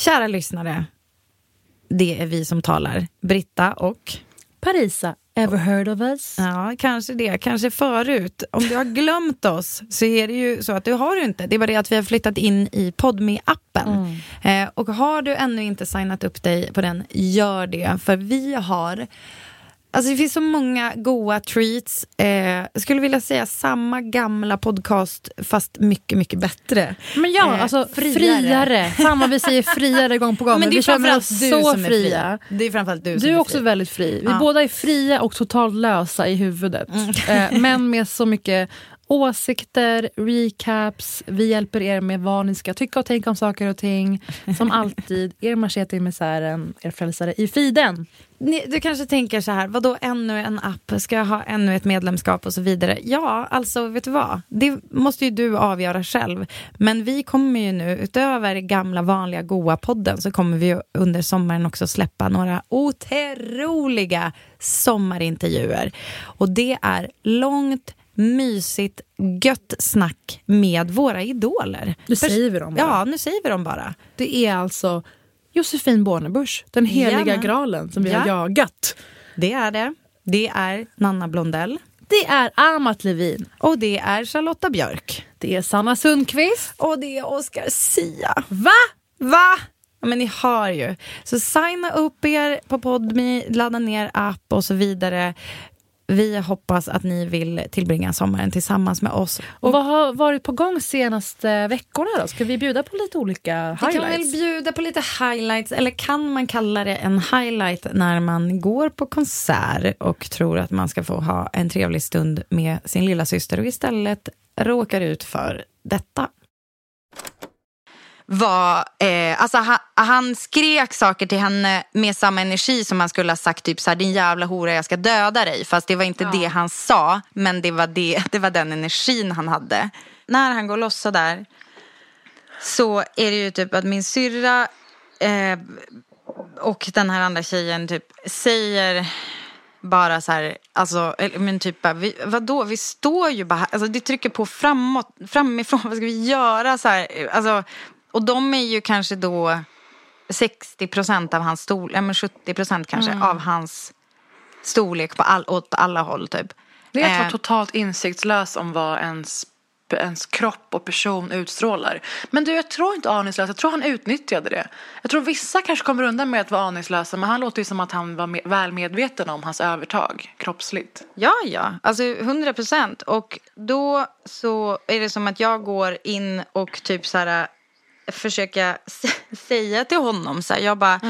Kära lyssnare, det är vi som talar. Britta och Parisa, ever heard of us? Ja, kanske det. Kanske förut. Om du har glömt oss så är det ju så att du har inte. Det är bara det att vi har flyttat in i podme appen Mm. eh, Och har du ännu inte signat upp dig på den, gör det. För vi har Alltså det finns så många goa treats. Eh, jag skulle vilja säga samma gamla podcast fast mycket, mycket bättre. Men ja, Eh, alltså friare. friare. Fan vad vi säger friare gång på gång. Men det är vi känner oss du så som är fria. fri. Det är framförallt du som Du är är också fri. väldigt fri. Vi Ja. båda är fria och totalt lösa i huvudet. Eh, men med så mycket åsikter, recaps, vi hjälper er med vad ni ska tycka och tänka om saker och ting. Som alltid, er machete i misären, er frälsare i fiden. Ni, du kanske tänker så här, vadå ännu en app, ska jag ha ännu ett medlemskap och så vidare. Ja, alltså vet du vad, det måste ju du avgöra själv. Men vi kommer ju nu, utöver gamla vanliga goa podden, så kommer vi ju under sommaren också släppa några otroliga sommarintervjuer. Och det är långt, mysigt, gött snack med våra idoler. Nu säger vi dem bara. Ja, nu säger vi dem bara. Det är alltså Josefin Bornebusch, den heliga Jajamän. graalen som vi Ja. har jagat. Det är det. Det är Nanna Blondell. Det är Amat Levin. Och det är Charlotta Björk. Det är Sanna Sundqvist. Och det är Oscar Sia. Va? Va? Ja, men ni hör ju. Så signa upp er på Podme, ladda ner app och så vidare. Vi hoppas att ni vill tillbringa sommaren tillsammans med oss. Och vad har varit på gång senaste veckorna då? Ska vi bjuda på lite olika Vi kan väl highlights? bjuda på lite highlights, eller kan man kalla det en highlight när man går på konsert och tror att man ska få ha en trevlig stund med sin lilla syster och istället råkar ut för detta. Var, eh, alltså han, han skrek saker till henne med samma energi som han skulle ha sagt typ så här, din jävla hora jag ska döda dig. Fast det var inte det han sa, men det var, det, det var den energin han hade. När han går loss så där så är det ju typ att min syrra eh, och den här andra tjejen typ säger bara så här, alltså, men typ bara, vi, vadå, vi står ju bara här, alltså det trycker på framåt, framifrån, vad ska vi göra? Så här, alltså, och de är ju kanske då 60 procent av hans storlek, ja men 70 procent kanske av hans storlek på all, åt alla håll typ. Det är att Eh, vara totalt insiktslös om vad ens, ens kropp och person utstrålar. Men du, jag tror inte aningslös. Jag tror han utnyttjade det. Jag tror vissa kanske kommer undan med att vara aningslösa. Men han låter ju som att han var med, väl medveten om hans övertag kroppsligt. Ja, ja, alltså 100 procent. Och då så är det som att jag går in och typ så här försöka säga till honom så här, jag bara,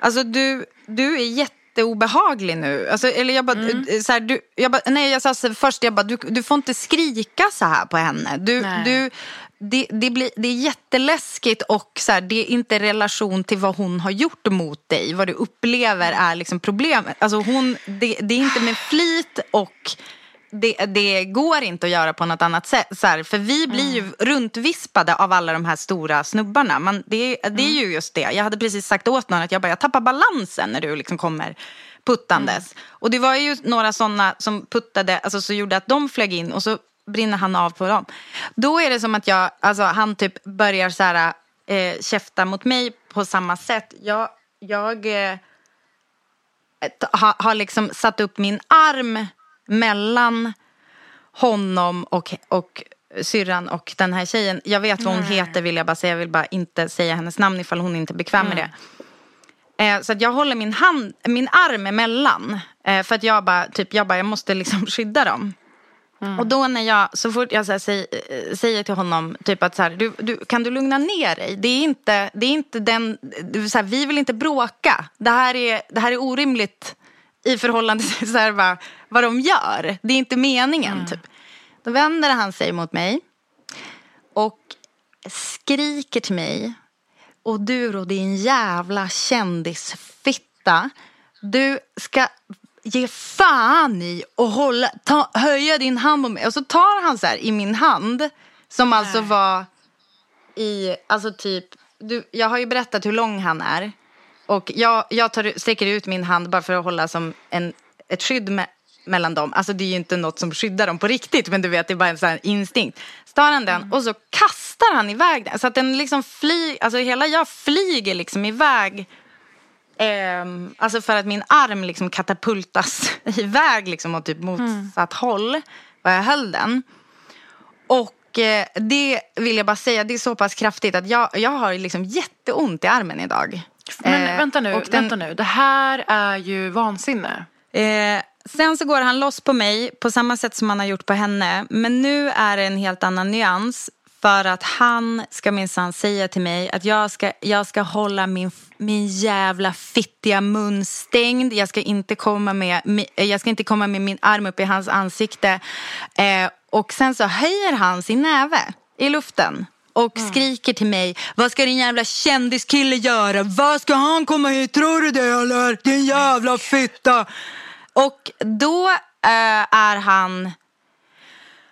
alltså du, du är jätteobehaglig nu. Alltså, eller jag bara, så här, du, jag bara, nej jag sa så först, jag bara, du, du får inte skrika så här på henne. Du, Nej. du, det, det, blir, det är jätteläskigt och så här, det är inte relation till vad hon har gjort mot dig. Vad du upplever är liksom problemet. Alltså hon, det, det är inte med flit och det, det går inte att göra på något annat sätt. Här, för vi blir ju runtvispade av alla de här stora snubbarna. Man, det, det är ju just det. Jag hade precis sagt åt någon att jag bara, jag tappar balansen när du liksom kommer puttandes. Och det var ju några sådana som puttade, alltså så gjorde att de flög in och så brinner han av på dem. Då är det som att jag, alltså han typ börjar så här eh, käfta mot mig på samma sätt. Jag, jag eh, har, har liksom satt upp min arm mellan honom och, och syrran och den här tjejen. Jag vet vad hon heter vill jag bara säga. Jag vill bara inte säga hennes namn ifall hon inte är bekväm med det. Eh, så att jag håller min, hand, min arm emellan. Eh, för att jag bara, typ, jag bara, jag måste liksom skydda dem. Och då när jag, så fort jag så här, eh, säger till honom typ att så här, du, du, kan du lugna ner dig? Det är inte, det är inte den, så här, vi vill inte bråka. Det här är, det här är orimligt i förhållande till så här, vad, vad de gör. Det är inte meningen typ. Då vänder han sig mot mig och skriker till mig. Och du då din jävla kändisfitta. Du ska ge fan i och hålla, ta, höja din hand om mig. Och så tar han så här i min hand. Som alltså var i, alltså typ, du, jag har ju berättat hur lång han är. Och jag, jag tar, sträcker ut min hand bara för att hålla som en, ett skydd me, mellan dem. Alltså det är ju inte något som skyddar dem på riktigt. Men du vet, det är bara en sån här instinkt. Så tar han den och så kastar han iväg den. Så att den liksom flyger, alltså hela jag flyger liksom iväg. Ehm, alltså för att min arm liksom katapultas iväg liksom åt typ motsatt håll. Var jag höll den. Och eh, det vill jag bara säga, det är så pass kraftigt att jag, jag har liksom jätteont i armen idag. Men Eh, vänta nu, den- vänta nu. Det här är ju vansinne. Eh, sen så går han loss på mig på samma sätt som han har gjort på henne. Men nu är det en helt annan nyans. För att han ska minsann säga till mig att jag ska, jag ska hålla min, min jävla fittiga mun stängd. Jag ska, inte komma med, mi- jag ska inte komma med min arm upp i hans ansikte. Eh, och sen så höjer han sin näve i luften. Och skriker till mig, vad ska din jävla kändiskille göra? Vad ska han komma hit? Tror du det eller? Din jävla fitta! Och då eh, är han,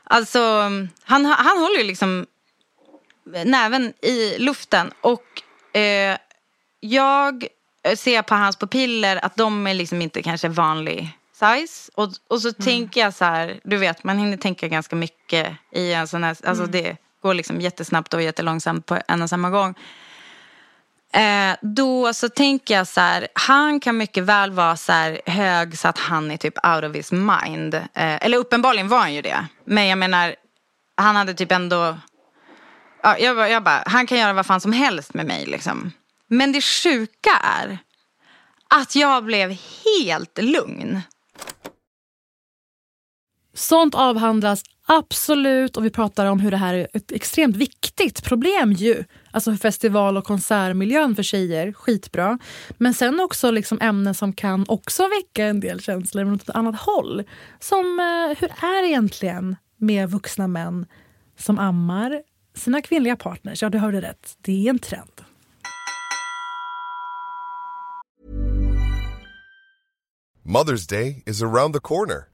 alltså han, han håller ju liksom näven i luften och eh, jag ser på hans pupiller att de är liksom inte kanske vanlig size. Och, och så tänker jag så här, du vet man hinner tänka ganska mycket i en sån här, alltså det går liksom jättesnabbt och jättelångsamt på en och samma gång. Eh, då så tänker jag så här, han kan mycket väl vara så här hög så att han är typ out of his mind. Eh, eller uppenbarligen var han ju det. Men jag menar, han hade typ ändå, ja, jag, jag bara, han kan göra vad fan som helst med mig liksom. Men det sjuka är att jag blev helt lugn. Sånt avhandlas absolut och vi pratar om hur det här är ett extremt viktigt problem ju. Alltså för festival och konsertmiljön för tjejer, skitbra. Men sen också liksom ämnen som kan också väcka en del känslor men åt ett annat håll. Som eh, hur är det egentligen med vuxna män som ammar sina kvinnliga partners? Ja, du hörde rätt. Det är en trend. Mother's Day is around the corner.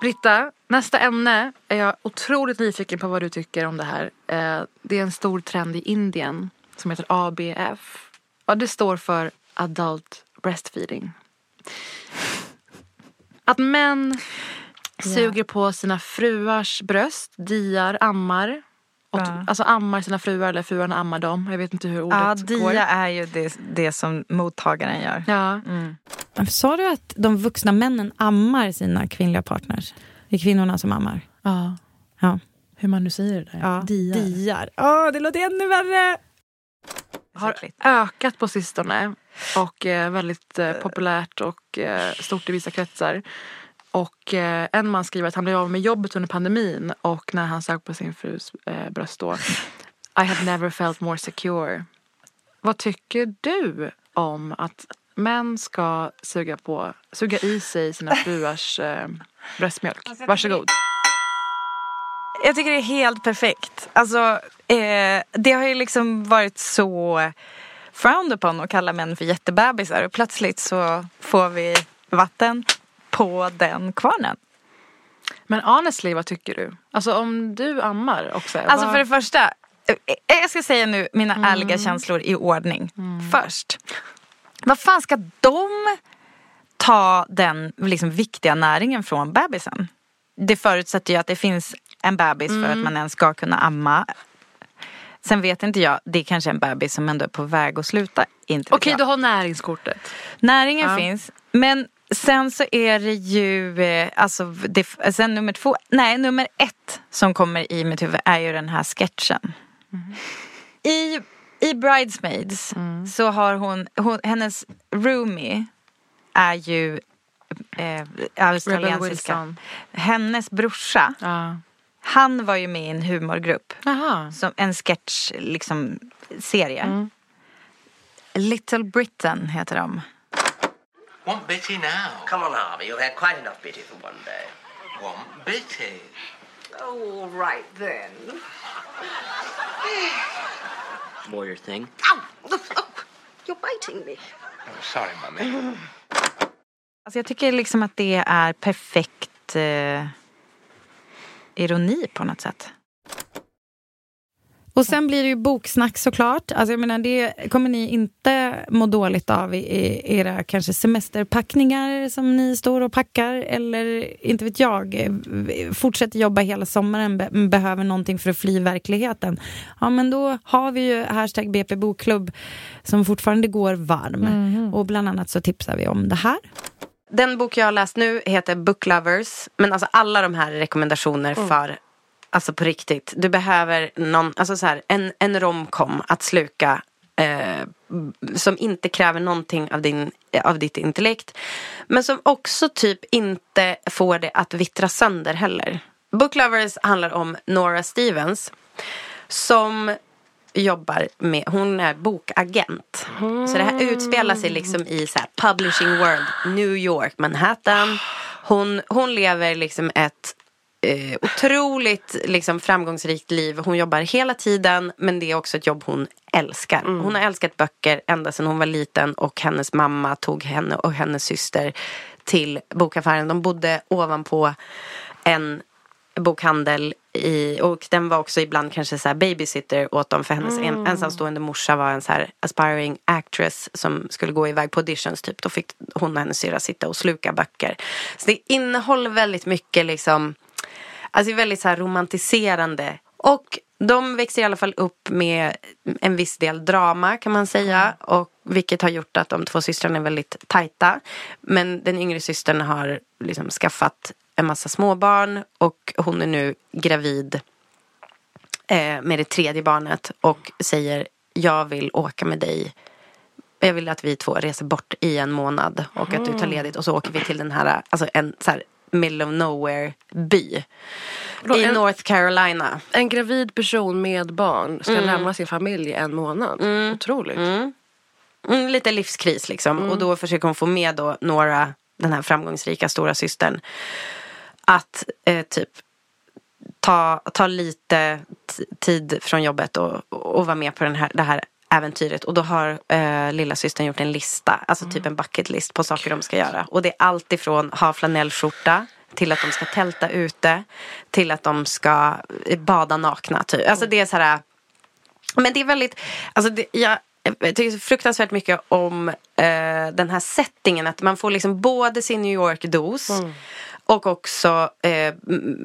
Britta, nästa ämne är jag otroligt nyfiken på vad du tycker om det här. Eh, Det är en stor trend i Indien som heter ABF. Ja, det står för Adult Breastfeeding. Att män suger på sina fruars bröst, diar, ammar. Och, Ja. Alltså ammar sina fruar eller fruarna ammar dem. Jag vet inte hur ordet Ja, går. dia är ju det, det som mottagaren gör. Ja. Sa du att de vuxna männen ammar sina kvinnliga partners? Det är kvinnorna som ammar? Ja, Ja. hur man nu säger det där. ja. Diar. Diar. Åh, det låter ännu värre! har ökat på sistone och är väldigt eh, populärt och eh, stort i vissa kretsar. Och eh, en man skriver att han blev av med jobbet under pandemin och när han sög på sin frus eh, bröst då. I have never felt more secure. Vad tycker du om att män ska suga, på, suga i sig sina fruars eh, bröstmjölk? Varsågod. Jag tycker det är helt perfekt. Alltså, eh, det har ju liksom varit så frowned upon att kalla män för jättebebisar och plötsligt så får vi vatten på den kvarnen. Men honestly, vad tycker du? Alltså om du ammar också. Alltså vad... för det första, eh, jag ska säga nu mina mm. ärliga känslor i ordning. Mm. Först, vad fan ska de ta den liksom viktiga näringen från bebisen? Det förutsätter ju att det finns en bebis mm. för att mm. man ens ska kunna amma. Sen vet inte jag, det är kanske en bebis som ändå är på väg att sluta. Okej, okay, du har näringskortet. Näringen ja. finns. Men sen så är det ju, eh, alltså, det, sen nummer två, nej nummer ett som kommer i mitt huvud är ju den här sketchen. Mm. I, I Bridesmaids mm. så har hon, hon, hennes roomie är ju eh, australiensiska. Hennes brorsa. Ja. Han var ju med i en humorgrupp. Aha. Som en sketch, liksom, serie. Mm. Little Britain heter de. Want Bitty now? Come on, Harvey. You've had quite enough Bitty for one day. Want Bitty? Oh, all right then. Warrior thing. Ow! Oh, you're biting me. Oh, sorry, mummy. Alltså jag tycker liksom att det är perfekt eh, ironi på något sätt. Och sen blir det ju boksnack såklart. Alltså jag menar, det kommer ni inte må dåligt av i era kanske semesterpackningar som ni står och packar. Eller inte vet jag, fortsätter jobba hela sommaren, behöver någonting för att fly verkligheten. Ja men då har vi ju hashtag BP Bokklubb som fortfarande går varm. Mm. Och bland annat så tipsar vi om det här. Den bok jag har läst nu heter Book Lovers. Men alltså alla de här är rekommendationer mm. för Alltså på riktigt. Du behöver någon, alltså så här, en, en romcom att sluka eh, som inte kräver någonting av, din, av ditt intellekt. Men som också typ inte får det att vittra sönder heller. Book Lovers handlar om Nora Stevens. Som jobbar med, hon är bokagent. Mm. Så det här utspelar sig liksom i så publishing world, New York, Manhattan. Hon, hon lever liksom ett eh, otroligt liksom, framgångsrikt liv. Hon jobbar hela tiden men det är också ett jobb hon älskar. Mm. Hon har älskat böcker ända sedan hon var liten och hennes mamma tog henne och hennes syster till bokaffären. De bodde ovanpå en bokhandel i, och den var också ibland kanske så babysitter åt dem för hennes mm. ensamstående morsa var en så aspiring actress som skulle gå iväg på auditions typ. Då fick hon och hennes syrra sitta och sluka böcker. Så det innehåller väldigt mycket liksom Alltså väldigt så här romantiserande. Och de växer i alla fall upp med en viss del drama kan man säga. Och vilket har gjort att de två systrarna är väldigt tajta. Men den yngre systern har liksom skaffat en massa småbarn. Och hon är nu gravid eh, med det tredje barnet. Och säger jag vill åka med dig jag vill att vi två reser bort i en månad och att du tar mm. ledigt och så åker vi till den här, alltså en så här middle of nowhere by. I en, North Carolina. En gravid person med barn ska mm. lämna sin familj en månad. Mm. Otroligt. Mm. Mm, lite livskris liksom. Och då försöker hon få med då några, den här framgångsrika stora systern att eh, typ ta, ta lite tid från jobbet och, och vara med på den här, det här äventyret. Och då har eh, lilla systern gjort en lista, alltså typ en bucket list på saker de ska göra. Och det är allt ifrån ha flanellskjorta till att de ska tälta ute till att de ska eh, bada nakna. Typ. Alltså det är så här, men det är väldigt, alltså det, jag, jag tycker fruktansvärt mycket om eh, den här settingen. Att man får liksom både sin New York-dos mm. Och också eh,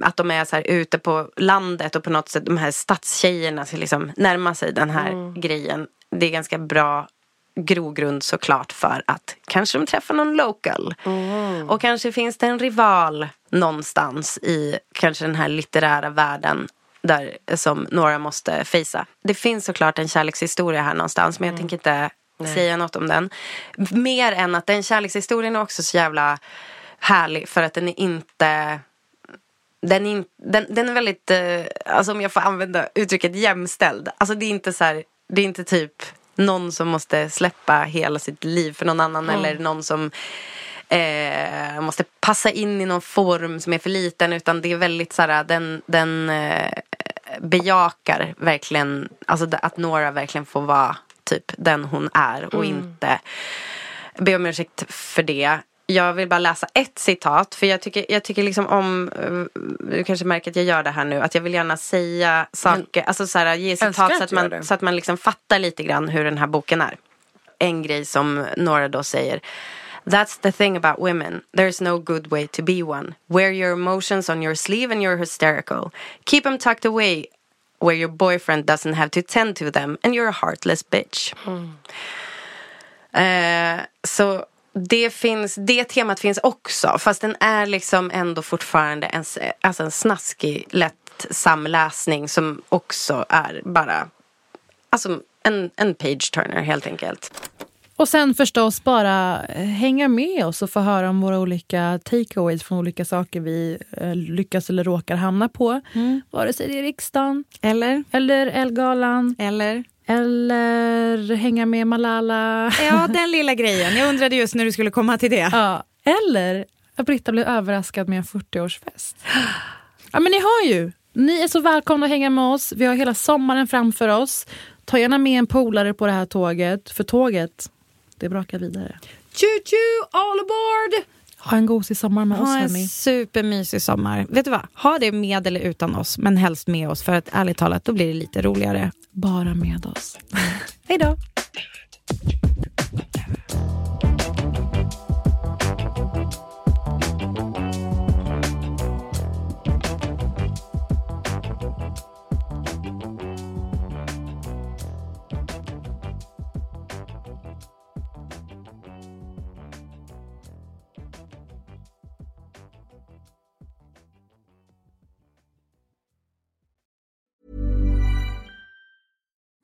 att de är så här ute på landet och på något sätt de här stadstjejerna ska liksom närma sig den här mm. grejen. Det är ganska bra grogrund såklart för att kanske de träffar någon local. Mm. Och kanske finns det en rival någonstans i kanske den här litterära världen där som några måste fejsa. Det finns såklart en kärlekshistoria här någonstans men jag mm. tänker inte Nej. säga något om den. Mer än att den kärlekshistorien är också så jävla härlig för att den är inte den är, in, den, den är väldigt, eh, alltså om jag får använda uttrycket jämställd. Alltså det är inte så här, det är inte typ någon som måste släppa hela sitt liv för någon annan Mm. eller någon som eh, måste passa in i någon form som är för liten utan det är väldigt så här, den, den eh, bejakar verkligen, alltså att Nora verkligen får vara typ den hon är och Mm. inte be om ursäkt för det. Jag vill bara läsa ett citat för jag tycker, jag tycker liksom om, eh, du kanske märker att jag gör det här nu, att jag vill gärna säga saker, alltså så här, ge citat så att, man, det. så att man liksom fattar lite grann hur den här boken är. En grej som Nora då säger That's the thing about women. There's no good way to be one. Wear your emotions on your sleeve and you're hysterical. Keep them tucked away where your boyfriend doesn't have to tend to them and you're a heartless bitch. Eh, så det finns, det temat finns också fast den är liksom ändå fortfarande en, alltså en snaskig lätt samläsning som också är bara alltså en, en page turner helt enkelt. Och sen förstås bara eh, hänga med oss och få höra om våra olika takeaways från olika saker vi eh, lyckas eller råkar hamna på. Vare sig det är riksdagen, Eller? eller Elgalan, Eller? Eller hänga med Malala. Ja, den lilla grejen. Jag undrade just när du skulle komma till det. Ja, eller att Britta blev överraskad med en 40-årsfest. Ja, men ni har ju. Ni är så välkomna att hänga med oss. Vi har hela sommaren framför oss. Ta gärna med en polare på det här tåget, för tåget, det brakar vidare. Choo choo, all aboard! Ha en gosig sommar med oss, Ha en hörni. supermysig sommar. Vet du vad? Ha det med eller utan oss, men helst med oss. För att ärligt talat, då blir det lite roligare. Bara med oss. Hej då!